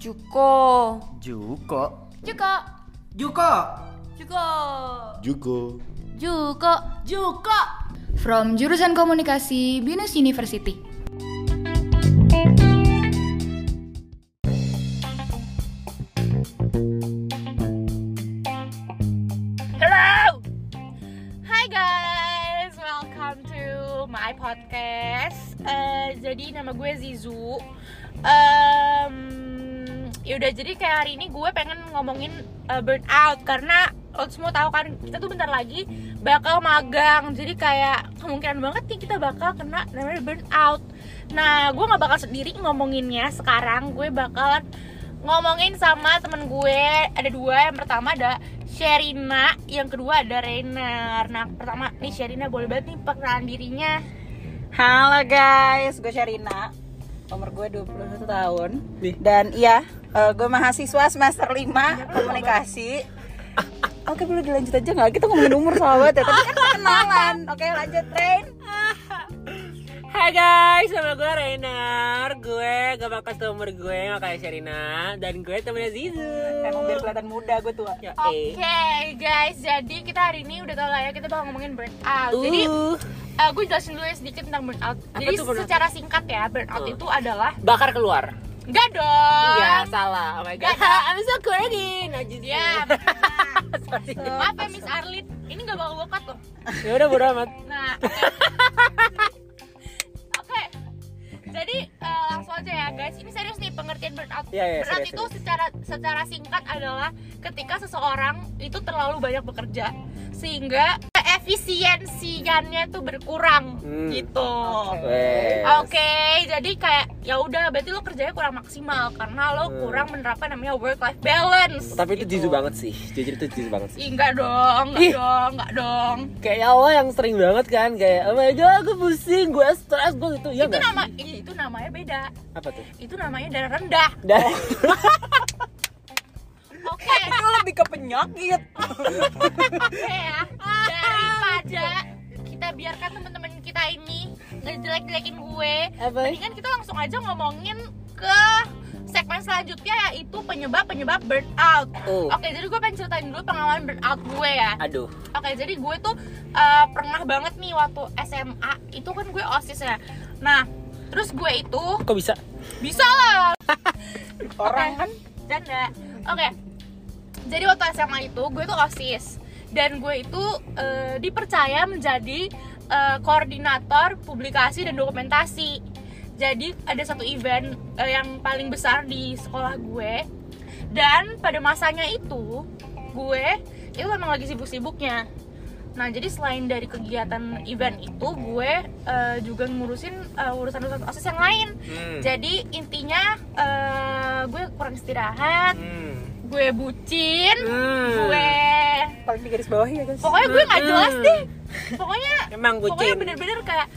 Juko. Juko. Juko. Juko. Juko. Juko. Juko. Juko. From jurusan komunikasi Binus University. Hello. Hi guys, welcome to my podcast. Eh, jadi nama gue Zizu. Um, yaudah jadi kayak hari ini gue pengen ngomongin uh, burnout karena lo semua tahu kan kita tuh bentar lagi bakal magang. Jadi kayak kemungkinan banget nih kita bakal kena namanya burnout. Nah, gue nggak bakal sendiri ngomonginnya sekarang. Gue bakalan ngomongin sama temen gue ada dua yang pertama ada Sherina yang kedua ada Rainer nah pertama nih Sherina boleh banget nih perkenalan dirinya Halo guys, gue Sherina Umur gue 21 tahun Nih. Dan iya, eh, gue mahasiswa semester 5 komunikasi Oke boleh dilanjut aja nggak? Kita ngomongin umur sahabat ya, tapi kan kenalan Oke lanjut Rain Hai guys, nama gue Renar. Gue gak bakal tau umur gue gak kayak Sherina dan gue temennya Zizu. Emang biar kelihatan muda gue tua Oke eh. guys, jadi kita hari ini udah tau lah ya kita bakal ngomongin burnout Jadi Uh, eh, gue jelasin dulu ya sedikit tentang burnout Apa Jadi burnout? secara singkat ya, burnout Uh. itu adalah bakar keluar. Enggak dong Iya, salah. Oh my god. Gak. I'm so crazy. Najis. Ya, Sorry. maaf ya Miss Arlin Ini gak bakal gue cut loh Ya udah bodo amat. Nah, oke. Oke. Jadi eh, langsung aja ya guys. Ini serius nih pengertian burnout. Iya, iya, burnout serius, itu secara secara singkat adalah ketika seseorang itu terlalu banyak bekerja sehingga efisiensinya tuh berkurang Hmm. gitu. Oke, jadi kayak ya udah berarti lo kerjanya kurang maksimal karena lo Hmm. kurang menerapkan namanya work life balance. Tapi itu jizu banget sih. Jujur itu jizu banget sih. Ih, enggak dong, enggak Ih. dong, enggak dong. Kayak Allah yang sering banget kan kayak oh my god aku pusing, gue stres, gue gitu. Ya itu nggak nama ih, itu namanya beda. apa tuh? Itu namanya darah rendah. Dan Oke, Itu lebih ke penyakit oke ya. Daripada kita biarkan teman-teman kita ini ngejelek-jelekin gue, mendingan kita langsung aja ngomongin ke segmen selanjutnya yaitu penyebab-penyebab burnout. Oh. Oke, jadi gue pengen ceritain dulu pengalaman burnout gue ya. Aduh. Oke, jadi gue tuh uh, pernah banget nih waktu SMA itu kan gue osis ya. Nah, terus gue itu Kok bisa? bisa lah Orang Oke. kan Canda. Oke. Jadi waktu SMA itu gue tuh OSIS dan gue itu eh, dipercaya menjadi eh, koordinator publikasi dan dokumentasi. Jadi ada satu event eh, yang paling besar di sekolah gue dan pada masanya itu gue itu memang lagi sibuk-sibuknya. Nah jadi selain dari kegiatan event itu gue eh, juga ngurusin eh, urusan-urusan osis yang lain. Hmm. Jadi intinya eh, gue kurang istirahat, Hmm. Gue bucin, Hmm. gue paling di garis bawah ya guys pokoknya gue nggak jelas Hmm. deh. Pokoknya Emang pokoknya bucin. bener-bener kayak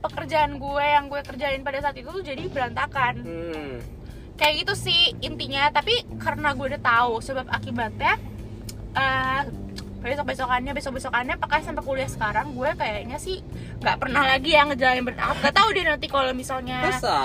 pekerjaan gue yang gue kerjain pada saat itu tuh jadi berantakan. Hmm. Kayak gitu sih intinya. Tapi karena gue udah tahu sebab akibatnya, eh besok besokannya besok besokannya pakai sampai kuliah sekarang gue kayaknya sih nggak pernah lagi yang ngejalanin burnout. Gak tahu deh nanti kalau misalnya Masa?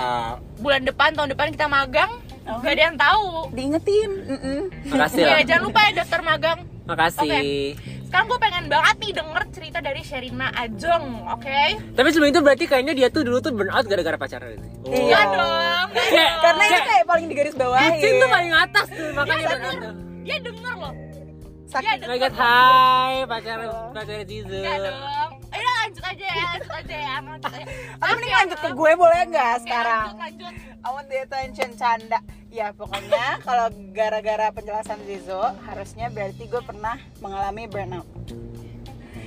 bulan depan tahun depan kita magang Oh. gak ada yang tahu Diingetin mm-mm. Makasih ya ya. jangan lupa ya daftar magang Makasih. sekarang gue pengen banget nih denger cerita dari Sherina Ajeng oke Tapi sebelum itu berarti kayaknya dia tuh dulu tuh burnout gara-gara pacaran itu. Iya. Enggak dong nggak Kayak- dong. Karena ini kayak paling di garis bawah Bucin tuh paling atas tuh makanya Iya, burnout. bener. dia denger loh Sakit Iya, Oh my god, hai pacaran pacaran Zizu. Enggak dong lanjut aja ya ya lanjut mending ke gue boleh nggak Oke, sekarang? lanjut, lanjut. I want the attention canda. Ya pokoknya kalau gara-gara penjelasan Zizo Harusnya berarti gue pernah mengalami burnout.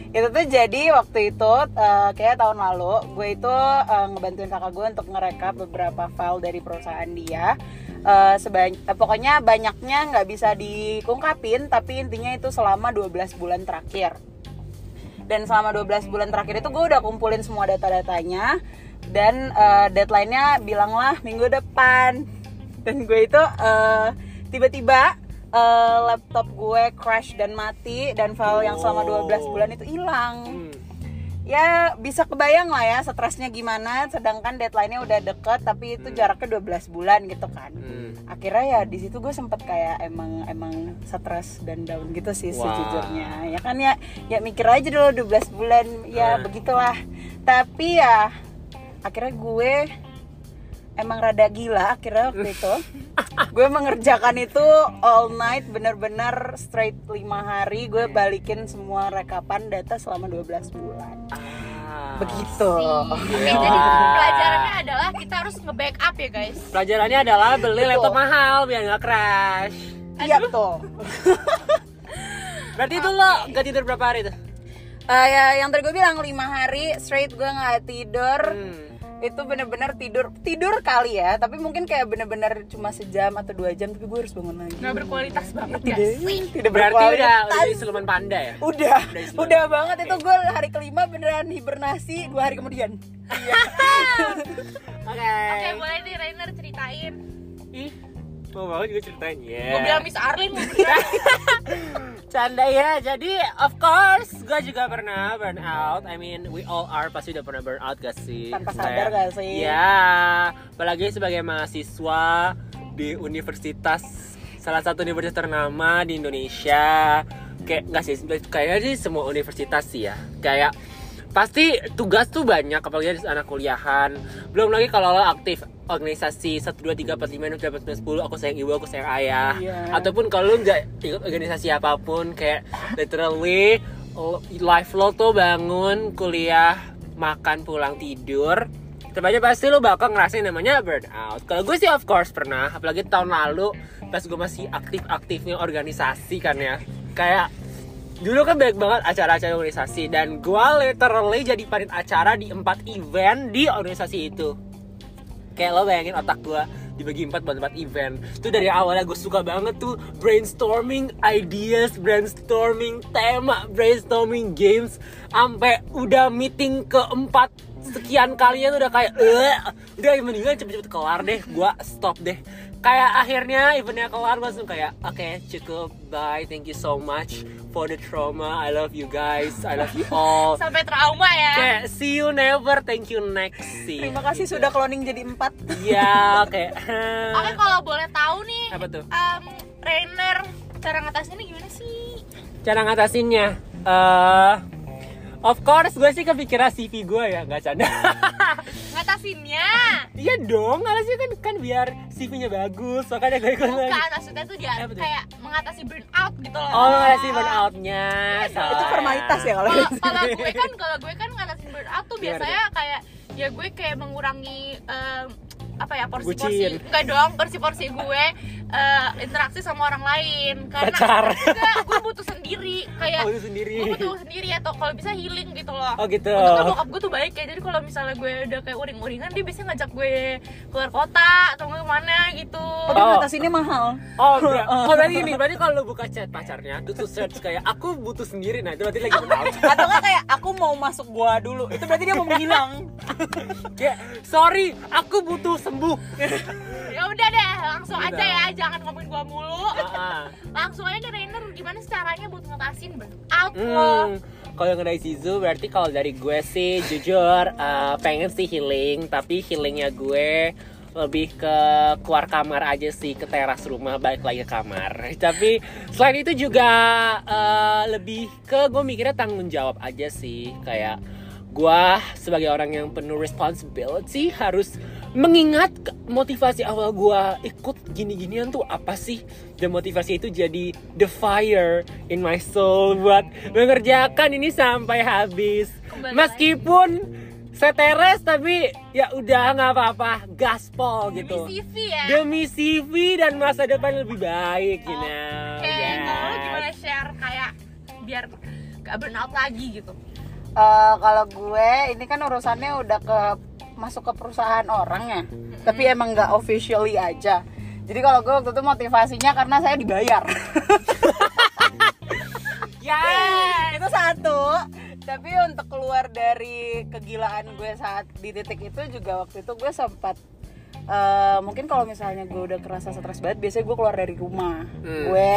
Itu tuh jadi waktu itu eh, kayak tahun lalu Gue itu eh, ngebantuin kakak gue untuk ngerekap beberapa file dari perusahaan dia. Eh, sebany- eh, Pokoknya banyaknya nggak bisa diungkapin Tapi intinya itu selama 12 bulan terakhir dan selama 12 bulan terakhir itu gue udah kumpulin semua data-datanya. Dan eh, deadline-nya bilanglah minggu depan. Dan gue itu eh, tiba-tiba eh, laptop gue crash dan mati dan file yang selama 12 bulan itu hilang. Hmm. Ya bisa kebayang lah ya stresnya gimana sedangkan deadline-nya udah deket tapi itu jaraknya 12 bulan gitu kan Hmm. akhirnya ya di situ gue sempet kayak emang emang stres dan down gitu sih Wah. sejujurnya ya kan ya ya mikir aja dulu 12 bulan ya Nah. begitulah tapi ya akhirnya gue emang rada gila akhirnya waktu itu gue mengerjakan itu all night bener-bener straight lima hari gue balikin semua rekapan data selama 12 bulan. Begitu Oke, Iya. jadi pelajarannya adalah kita harus nge-backup ya guys. Pelajarannya adalah beli Betul. laptop mahal biar nggak crash. iya betul Berarti itu lo gak tidur berapa hari tuh? Eh, ya yang tadi gue bilang lima hari straight gue nggak tidur Hmm. Itu bener-bener tidur tidur kali ya tapi mungkin kayak bener-bener cuma sejam atau dua jam tapi gue harus bangun lagi. Nggak berkualitas banget tidak. guys. tidak Berarti udah udah siluman panda ya? udah. Udah udah banget. Itu gue hari kelima beneran hibernasi dua hari kemudian. Oke. Oke, boleh nih Rainer ceritain. Ih, mau banget juga ceritain ya. Gue bilang Miss Arlin Canda ya, jadi of course gue juga pernah burn out I mean we all are pasti udah pernah burn out gak sih? Tanpa sadar gak sih? Ya, apalagi sebagai mahasiswa di universitas Salah satu universitas ternama di Indonesia Kayak nggak sih, kayaknya sih semua universitas sih ya Kayak pasti tugas tuh banyak apalagi di anak kuliahan. Belum lagi kalau lo aktif organisasi 1, 2, 3, 4, 5, 6, 7, 8, 9, 10 aku sayang ibu, aku sayang ayah. Iya. ataupun kalau lu nggak ikut organisasi apa pun kayak literally lo- life lo tuh bangun kuliah makan pulang tidur aja pasti lo bakal ngerasain namanya burnout. Kalau gue sih of course pernah apalagi tahun lalu pas gue masih aktif-aktifnya organisasi kan ya. Kayak dulu kan banyak banget acara-acara organisasi dan gue literally jadi parit acara di empat event di organisasi itu. Kayak lo bayangin otak gue dibagi empat buat empat event. Itu dari awalnya gue suka banget tuh brainstorming ideas brainstorming tema brainstorming games. Sampai udah meeting keempat sekian kalinya tuh udah kayak eh udah mendingan cepet-cepet kelar deh. Gue stop deh kayak akhirnya eventnya kelar langsung kayak oke cukup bye thank you so much for the trauma I love you guys I love you all sampai trauma ya. kayak see you never thank you next see terima kasih sudah cloning jadi empat Iya, kayak Oke, kalau boleh tahu nih, apa tuh? um, Rainer cara ngatasinnya gimana sih? Cara ngatasinnya? eh of course gue sih kepikiran CV gue ya, nggak canda. Ngatasinnya. Iya dong, sih kan kan biar CV-nya bagus, makanya gue ikut lagi. Bukan, maksudnya tuh dia kayak mengatasi burnout gitu loh. Oh, ngasih burnout-nya. itu salah. formalitas ya kalau Kalau gue kan kalau gue kan ngatasin burnout tuh biasanya kayak ya gue kayak mengurangi em, apa ya porsi-porsi. Enggak dong porsi-porsi gue eh, interaksi sama orang lain. Karena Pacar. enggak gue butuh sendiri. Kayak Oh, itu sendiri. gue butuh sendiri atau kalau bisa healing gitu loh. Oh, gitu. Untung kan bokap gue tuh baik ya jadi kalau misalnya gue udah kayak uring-uringan dia biasanya ngajak gue keluar kota atau ke mana gitu. Oh, di Oh. atas ini mahal. Oh, ber- oh berarti ini, berarti kalau lu buka chat pacarnya, terus lu search kayak aku butuh sendiri, nah itu berarti lagi atau nggak kayak aku mau masuk gua dulu. Itu berarti dia mau menghilang Kayak, sorry, aku butuh sembuh. ya udah deh langsung aja ya jangan ngomongin gue mulu. Langsung aja Rainer gimana caranya buat ngatasin burnout lo Hmm, kalau yang dari Zizu berarti kalau dari gue sih jujur eh, pengen sih healing tapi healingnya gue lebih ke keluar kamar aja sih ke teras rumah balik lagi ke kamar. Tapi selain itu juga eh, lebih ke gue mikirnya tanggung jawab aja sih kayak gue sebagai orang yang penuh responsibility harus mengingat motivasi awal gue ikut gini-ginian tuh apa sih? Dan motivasi itu jadi the fire in my soul buat mengerjakan ini sampai habis. Kembali meskipun seteres tapi ya udah nggak apa-apa. Gaspol demi gitu. CV ya? Demi CV dan masa depan lebih baik you know. Oke, Yes. gimana share kayak biar gak burnout lagi gitu Eh, kalau gue ini kan urusannya udah ke masuk ke perusahaan orang ya. Tapi emang nggak officially aja. Jadi kalau gue waktu itu motivasinya karena saya dibayar. Ya itu satu. Tapi untuk keluar dari kegilaan gue saat di titik itu juga waktu itu gue sempat eh, mungkin kalau misalnya gue udah kerasa stres banget biasanya gue keluar dari rumah. Hmm. gue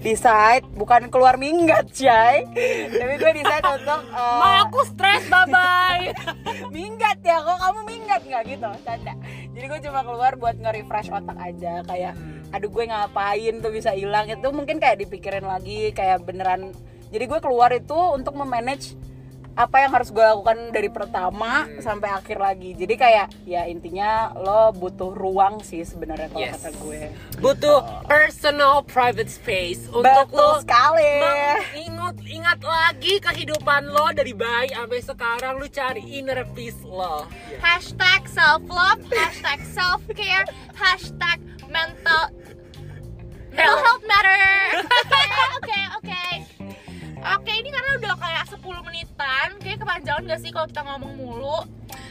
decide bukan keluar minggat Chay tapi gue decide untuk eh, Ma aku stres bye bye. minggat ya kok kamu minggat? Nggak gitu canda jadi gue cuma keluar buat nge-refresh otak aja kayak aduh gue ngapain tuh bisa hilang? Itu mungkin kayak dipikirin lagi kayak beneran. Jadi gue keluar itu untuk memanage apa yang harus gue lakukan dari pertama sampai akhir lagi jadi kayak ya intinya lo butuh ruang sih sebenarnya kalau Yes. kata gue Butuh personal private space untuk betul lo sekali ingat ingat lagi kehidupan lo dari bayi sampai sekarang lu cari inner peace lo. Hashtag self love, hashtag self care, hashtag mental mental health matter. Oke, oke, oke. Oke, gak sih kalau kita ngomong mulu?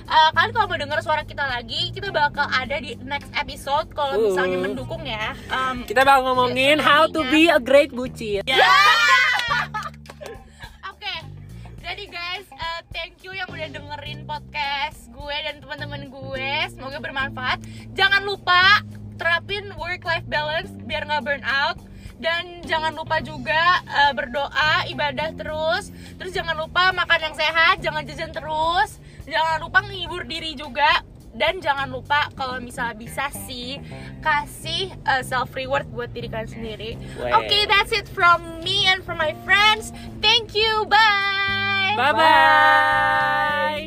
Eh, kalian kalau mau denger suara kita lagi, kita bakal ada di next episode kalau misalnya Uh. mendukung ya. Em, Kita bakal ngomongin how to be a great bucin. Oke, jadi guys, uh, thank you yang udah dengerin podcast gue dan teman-teman gue. Semoga bermanfaat. Jangan lupa terapin work life balance biar nggak burn out. Dan jangan lupa juga uh, berdoa, ibadah terus. Terus jangan lupa makan yang sehat, jangan jajan terus. Jangan lupa menghibur diri juga. Dan jangan lupa kalau misalnya bisa sih kasih uh, self reward buat diri kalian sendiri. Oke, that's it from me and from my friends. Thank you. Bye. Bye bye.